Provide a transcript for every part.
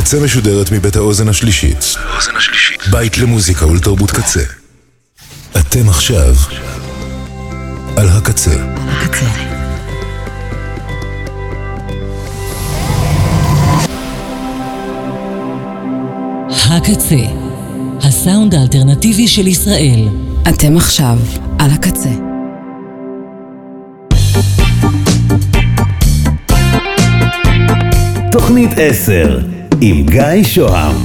הקצה משודרת מבית האוזן השלישית. בית למוזיקה ולתרבות קצה. אתם עכשיו על הקצה. הקצה. הקצה, הסאונד האלטרנטיבי של ישראל. אתם עכשיו על הקצה. תוכנית 10 עם גיא שוהם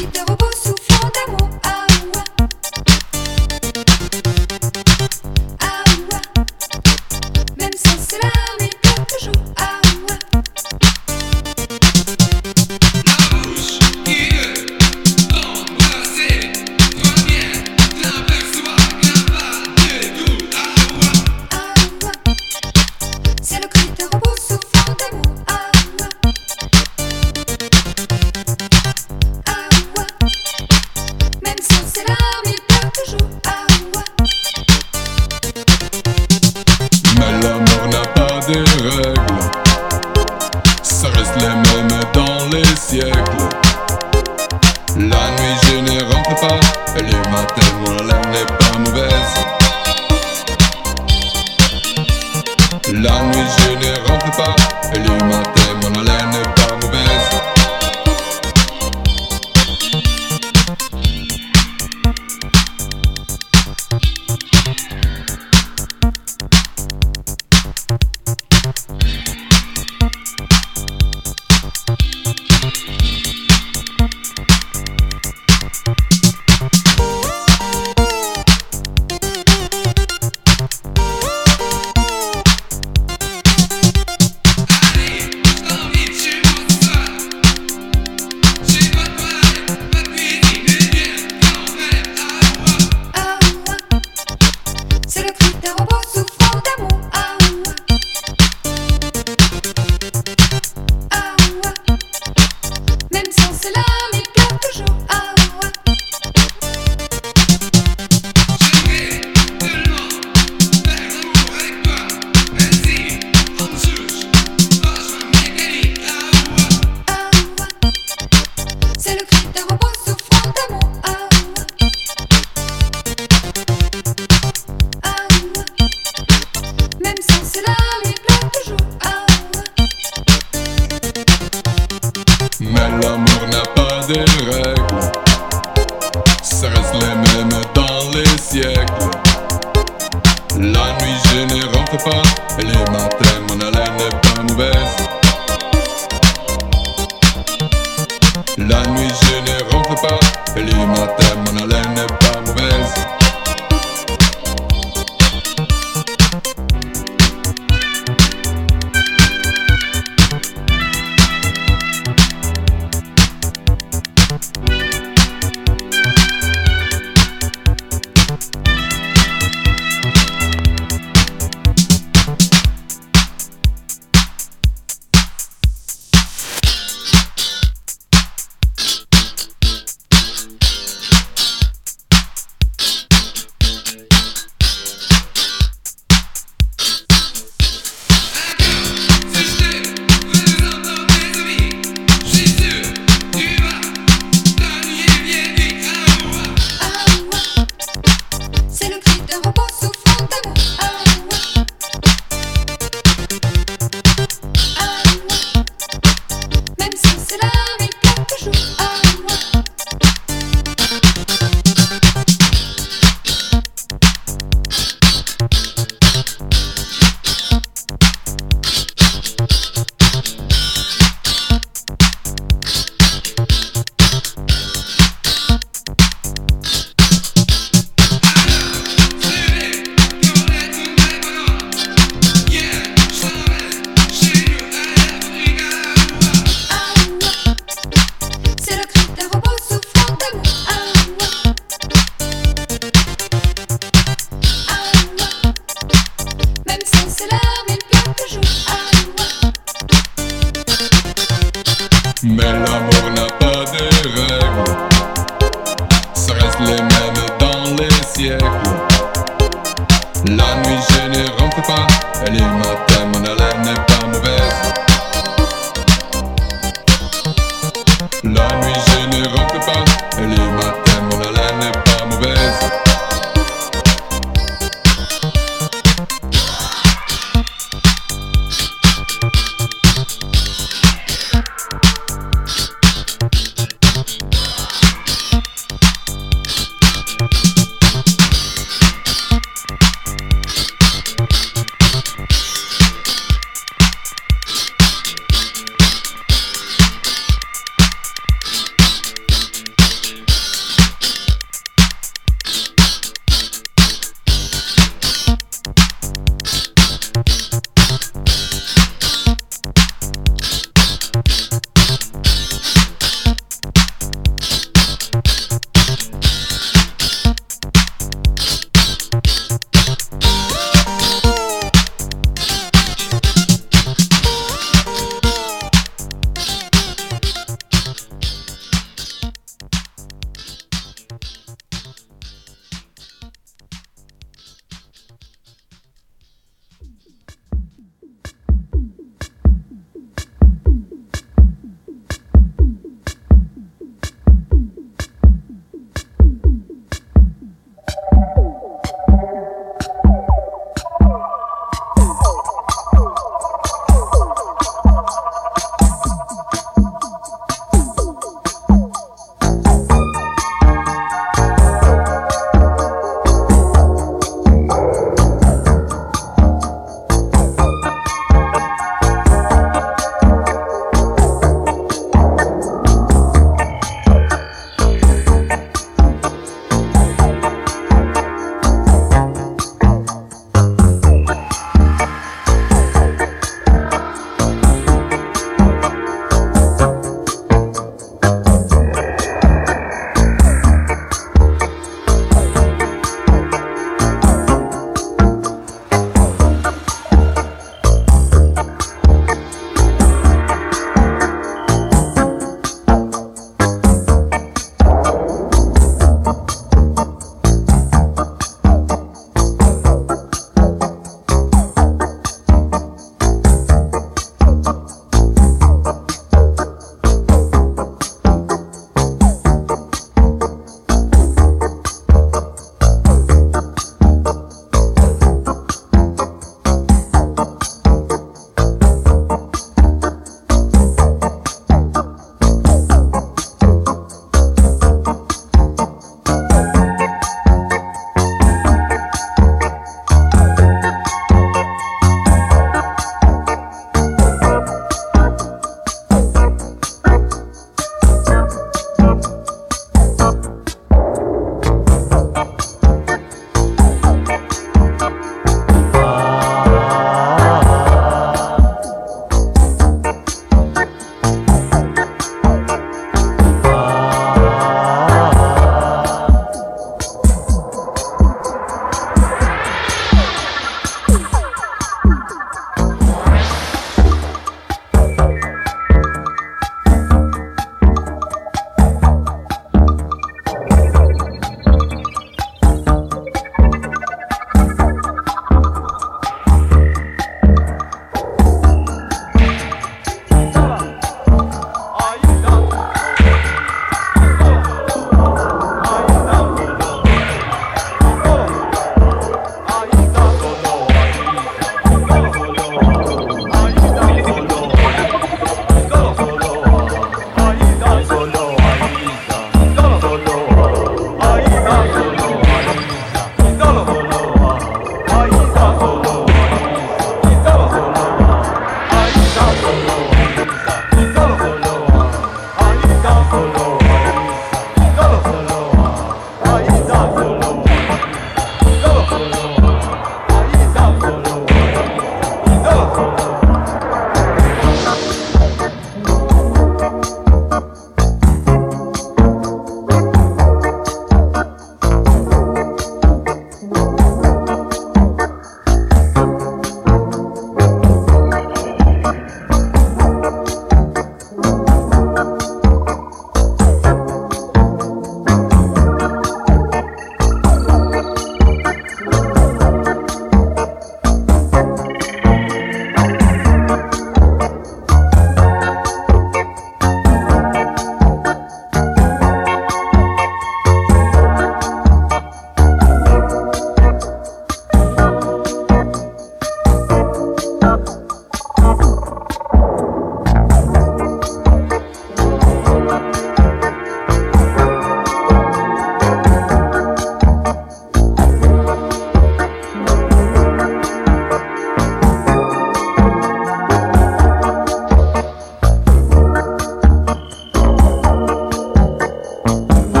keep the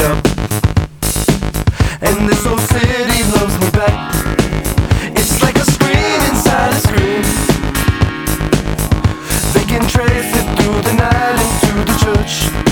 jump. And this old city loves me back. It's like a screen inside a screen. They can trace it through the night into the church.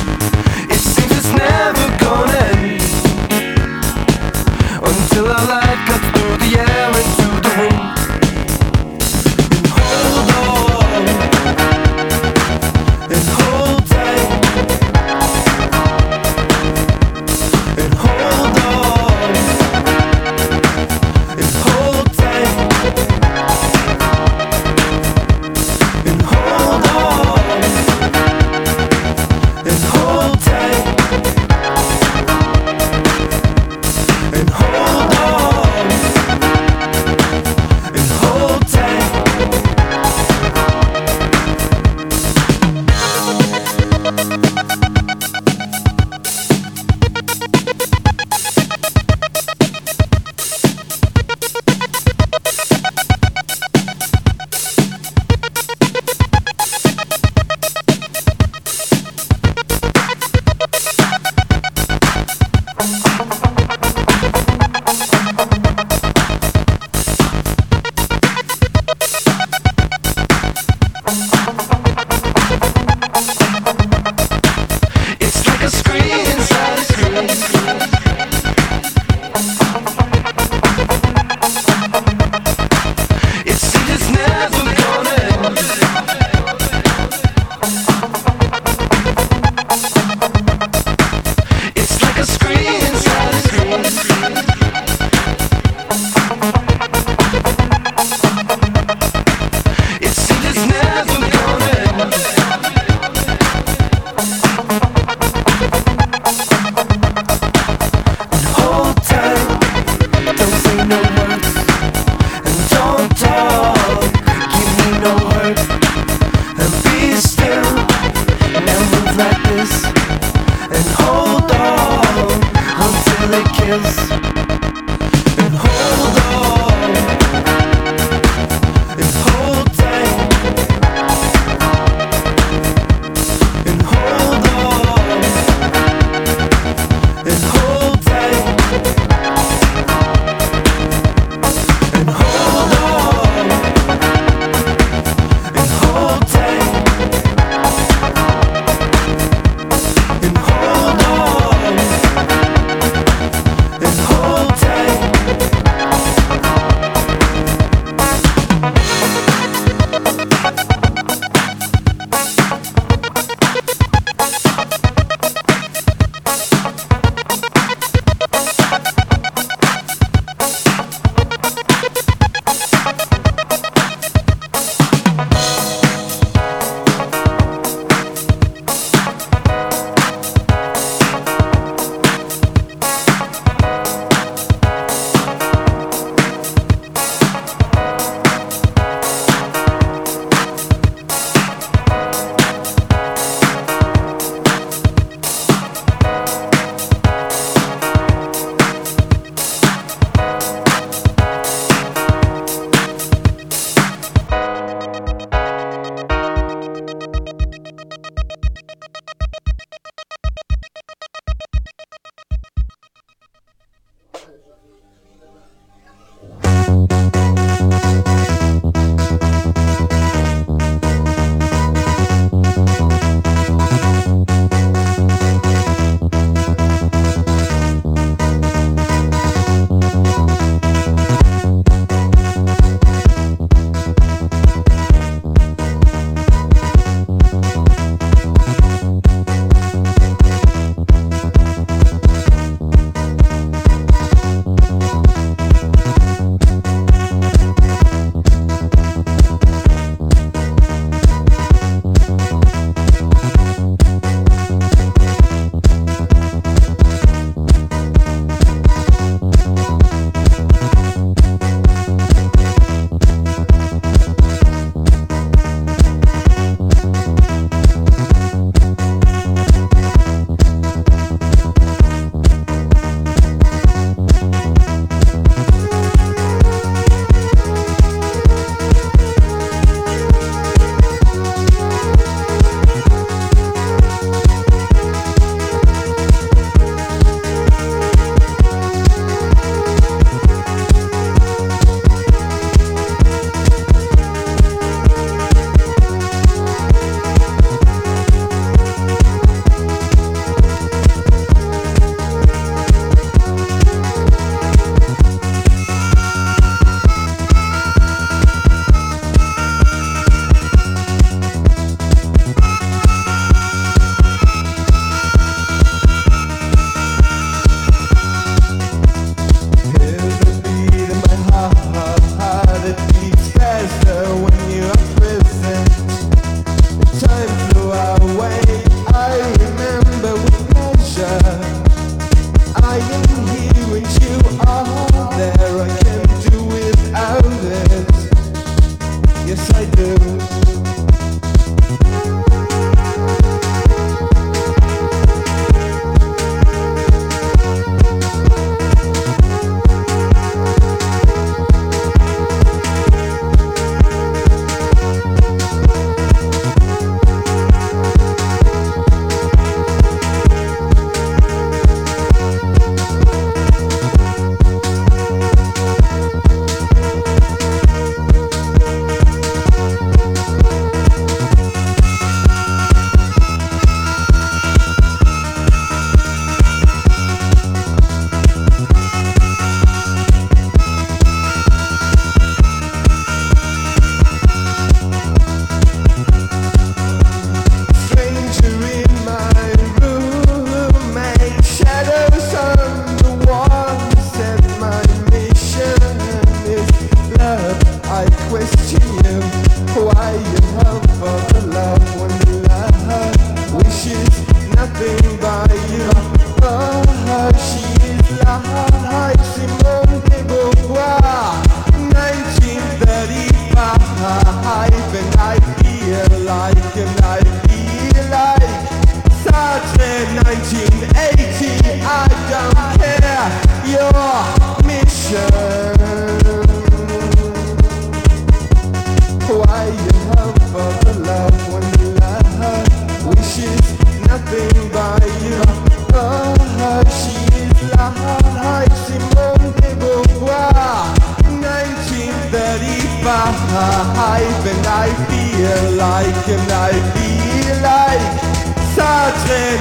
1935 And I feel like, and I feel like.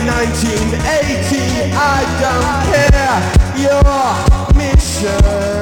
1980 I don't care. Your mission.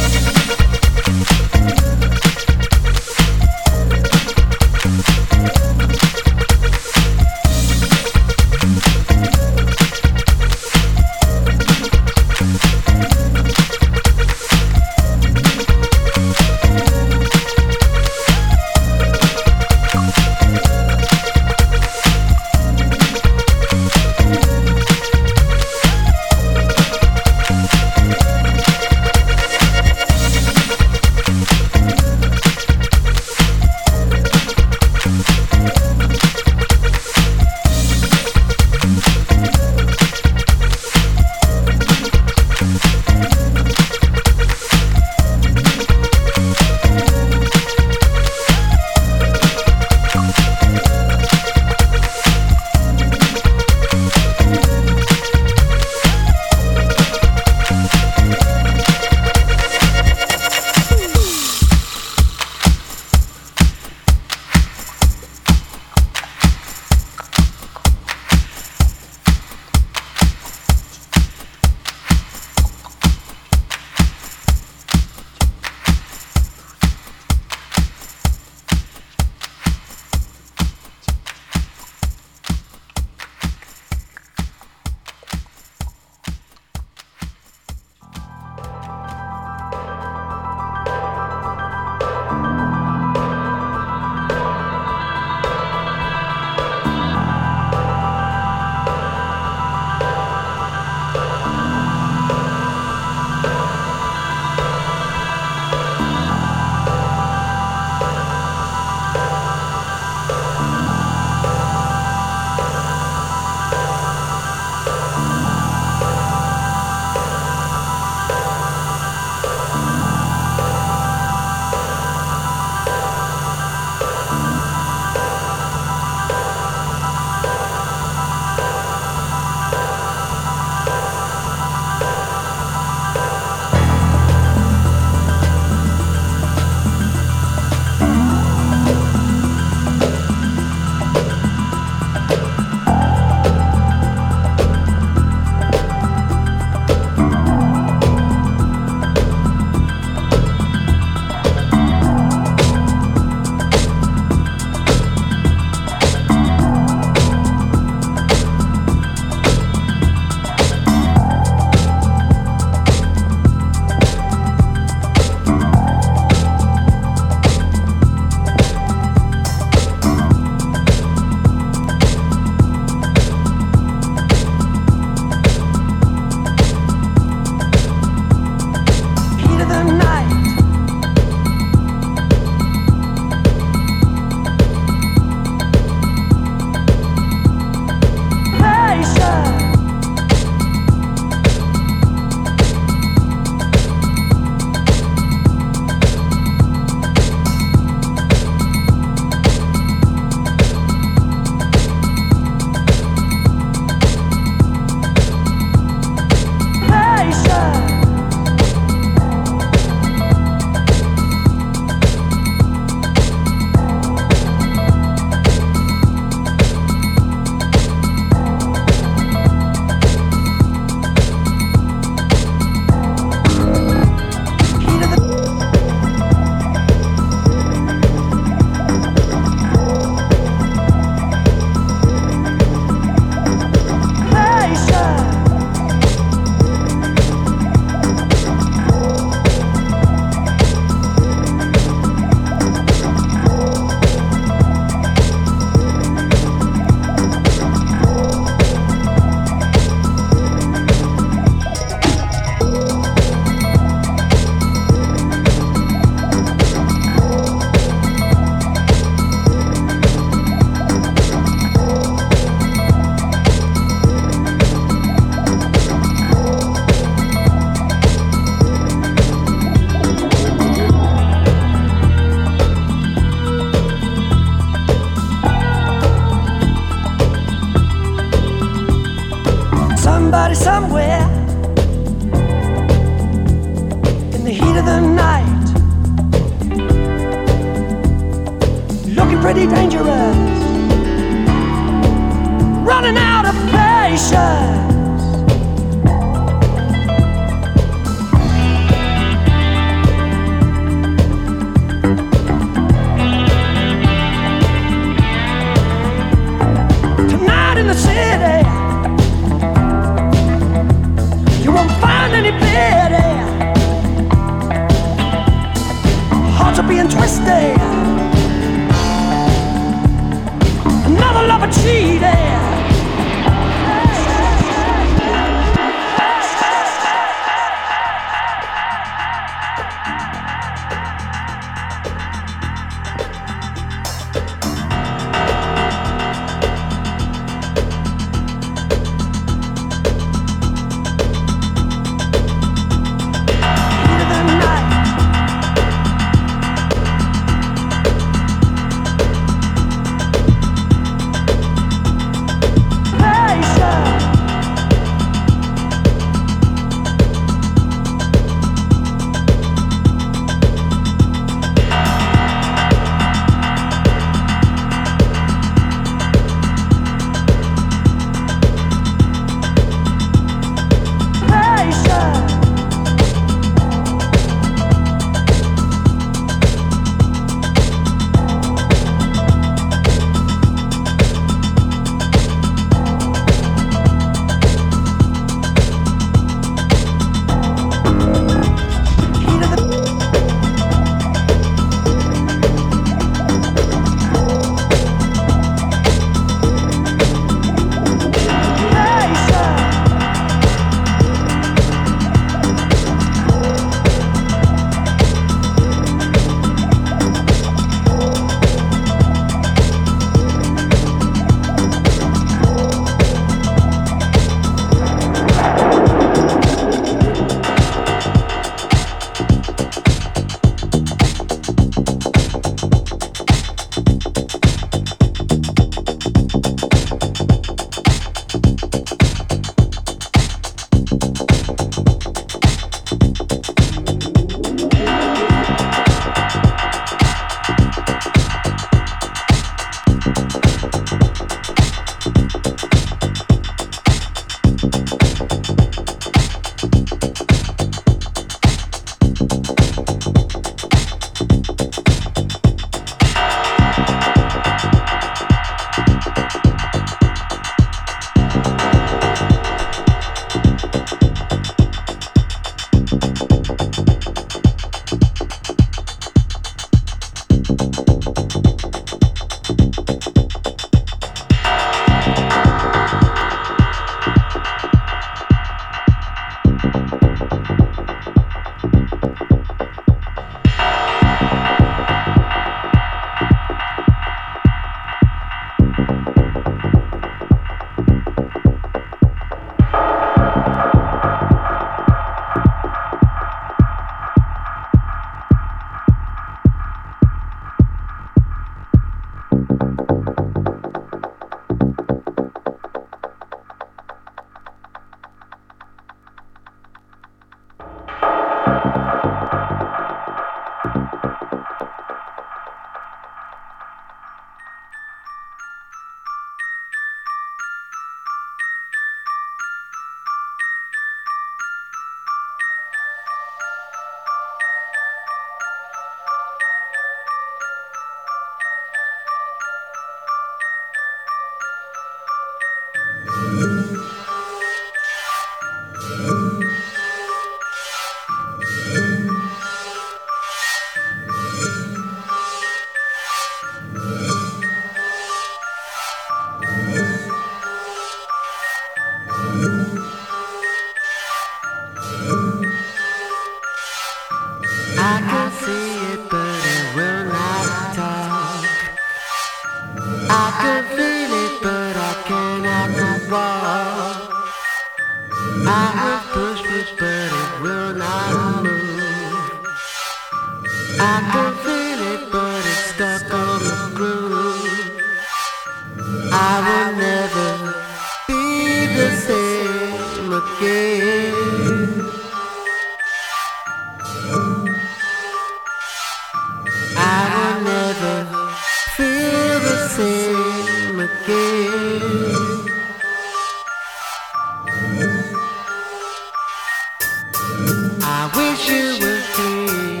I wish you were here.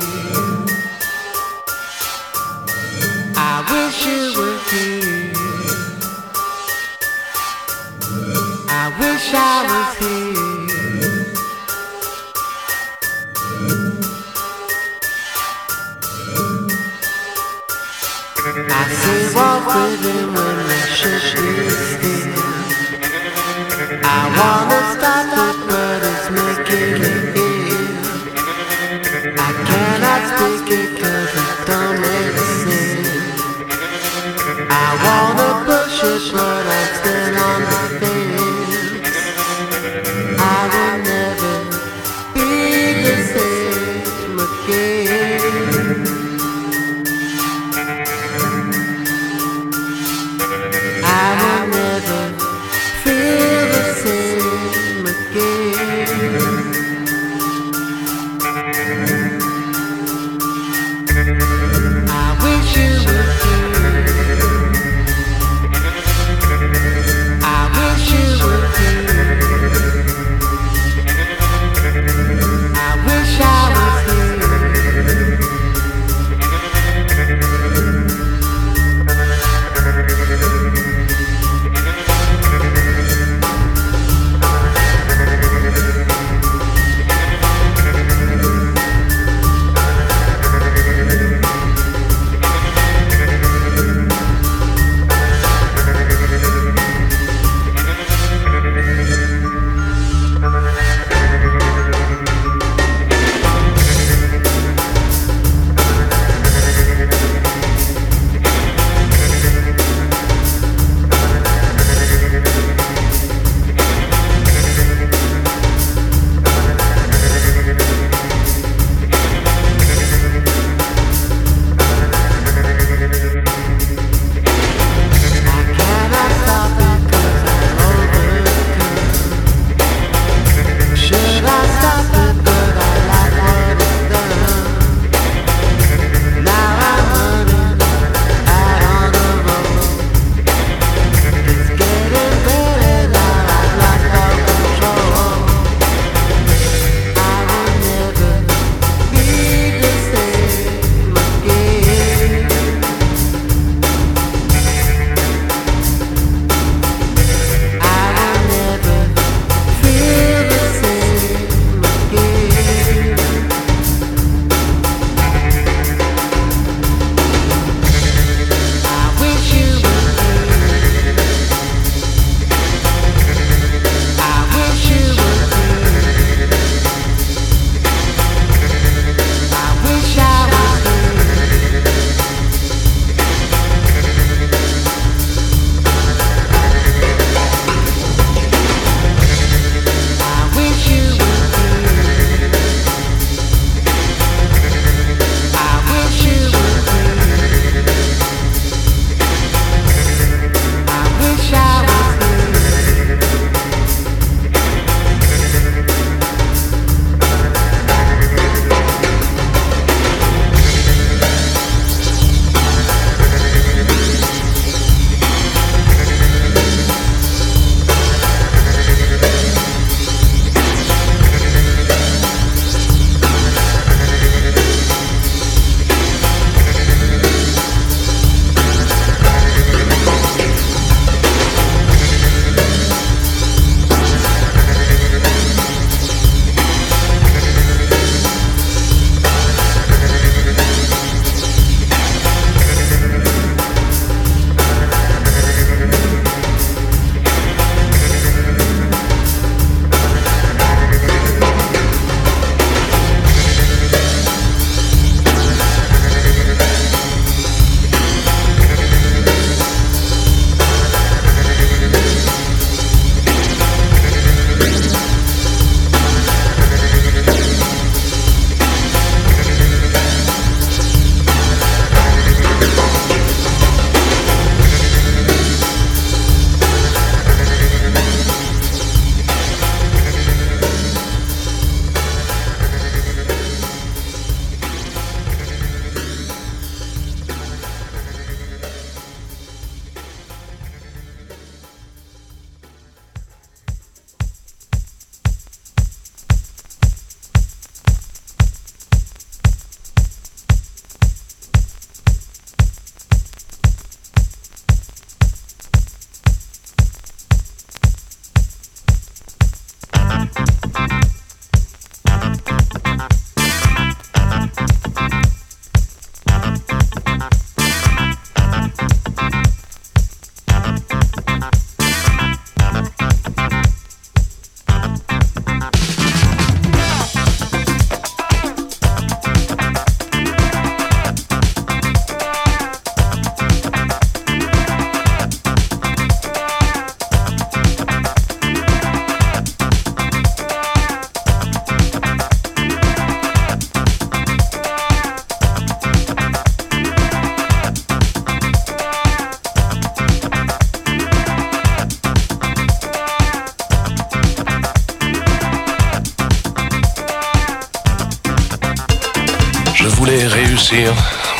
I wish you were here. I wish I was here. I see walk with when I should. I wanna.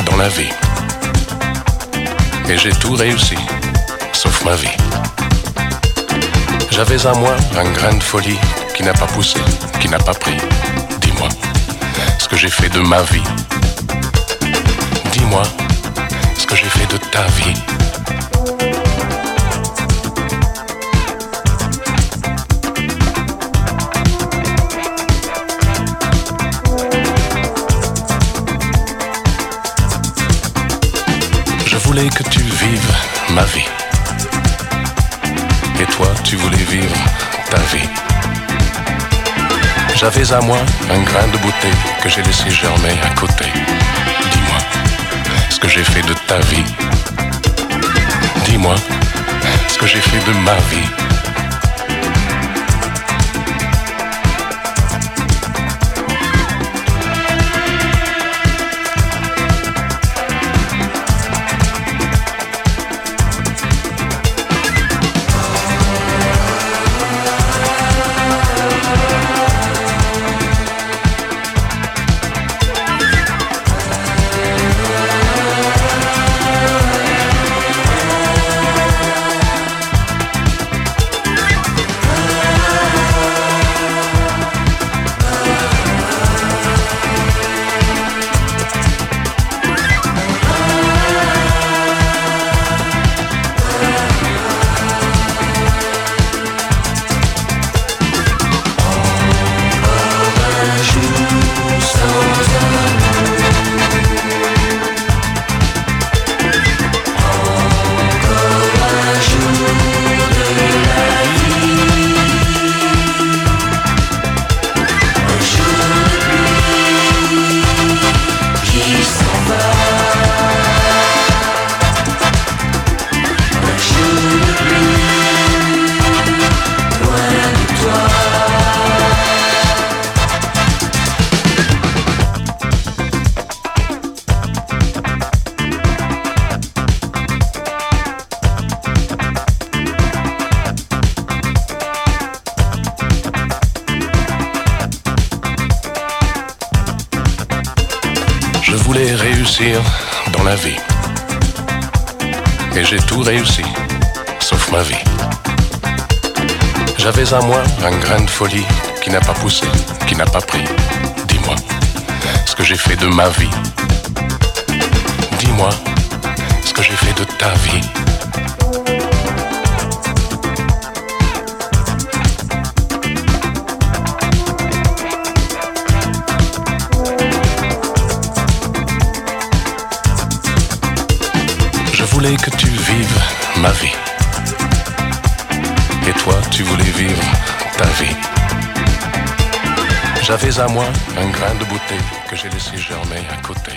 Dans la vie. Et j'ai tout réussi, sauf ma vie. J'avais à moi un grain de folie qui n'a pas poussé, qui n'a pas pris. Dis-moi ce que j'ai fait de ma vie. Dis-moi ce que j'ai fait de ta vie. Que tu vives ma vie. Et toi, tu voulais vivre ta vie. J'avais à moi un grain de beauté que j'ai laissé germer à côté. Dis-moi ce que j'ai fait de ta vie. Dis-moi ce que j'ai fait de ma vie. Ma vie. J'avais à moi un grain de beauté que j'ai laissé germer à côté.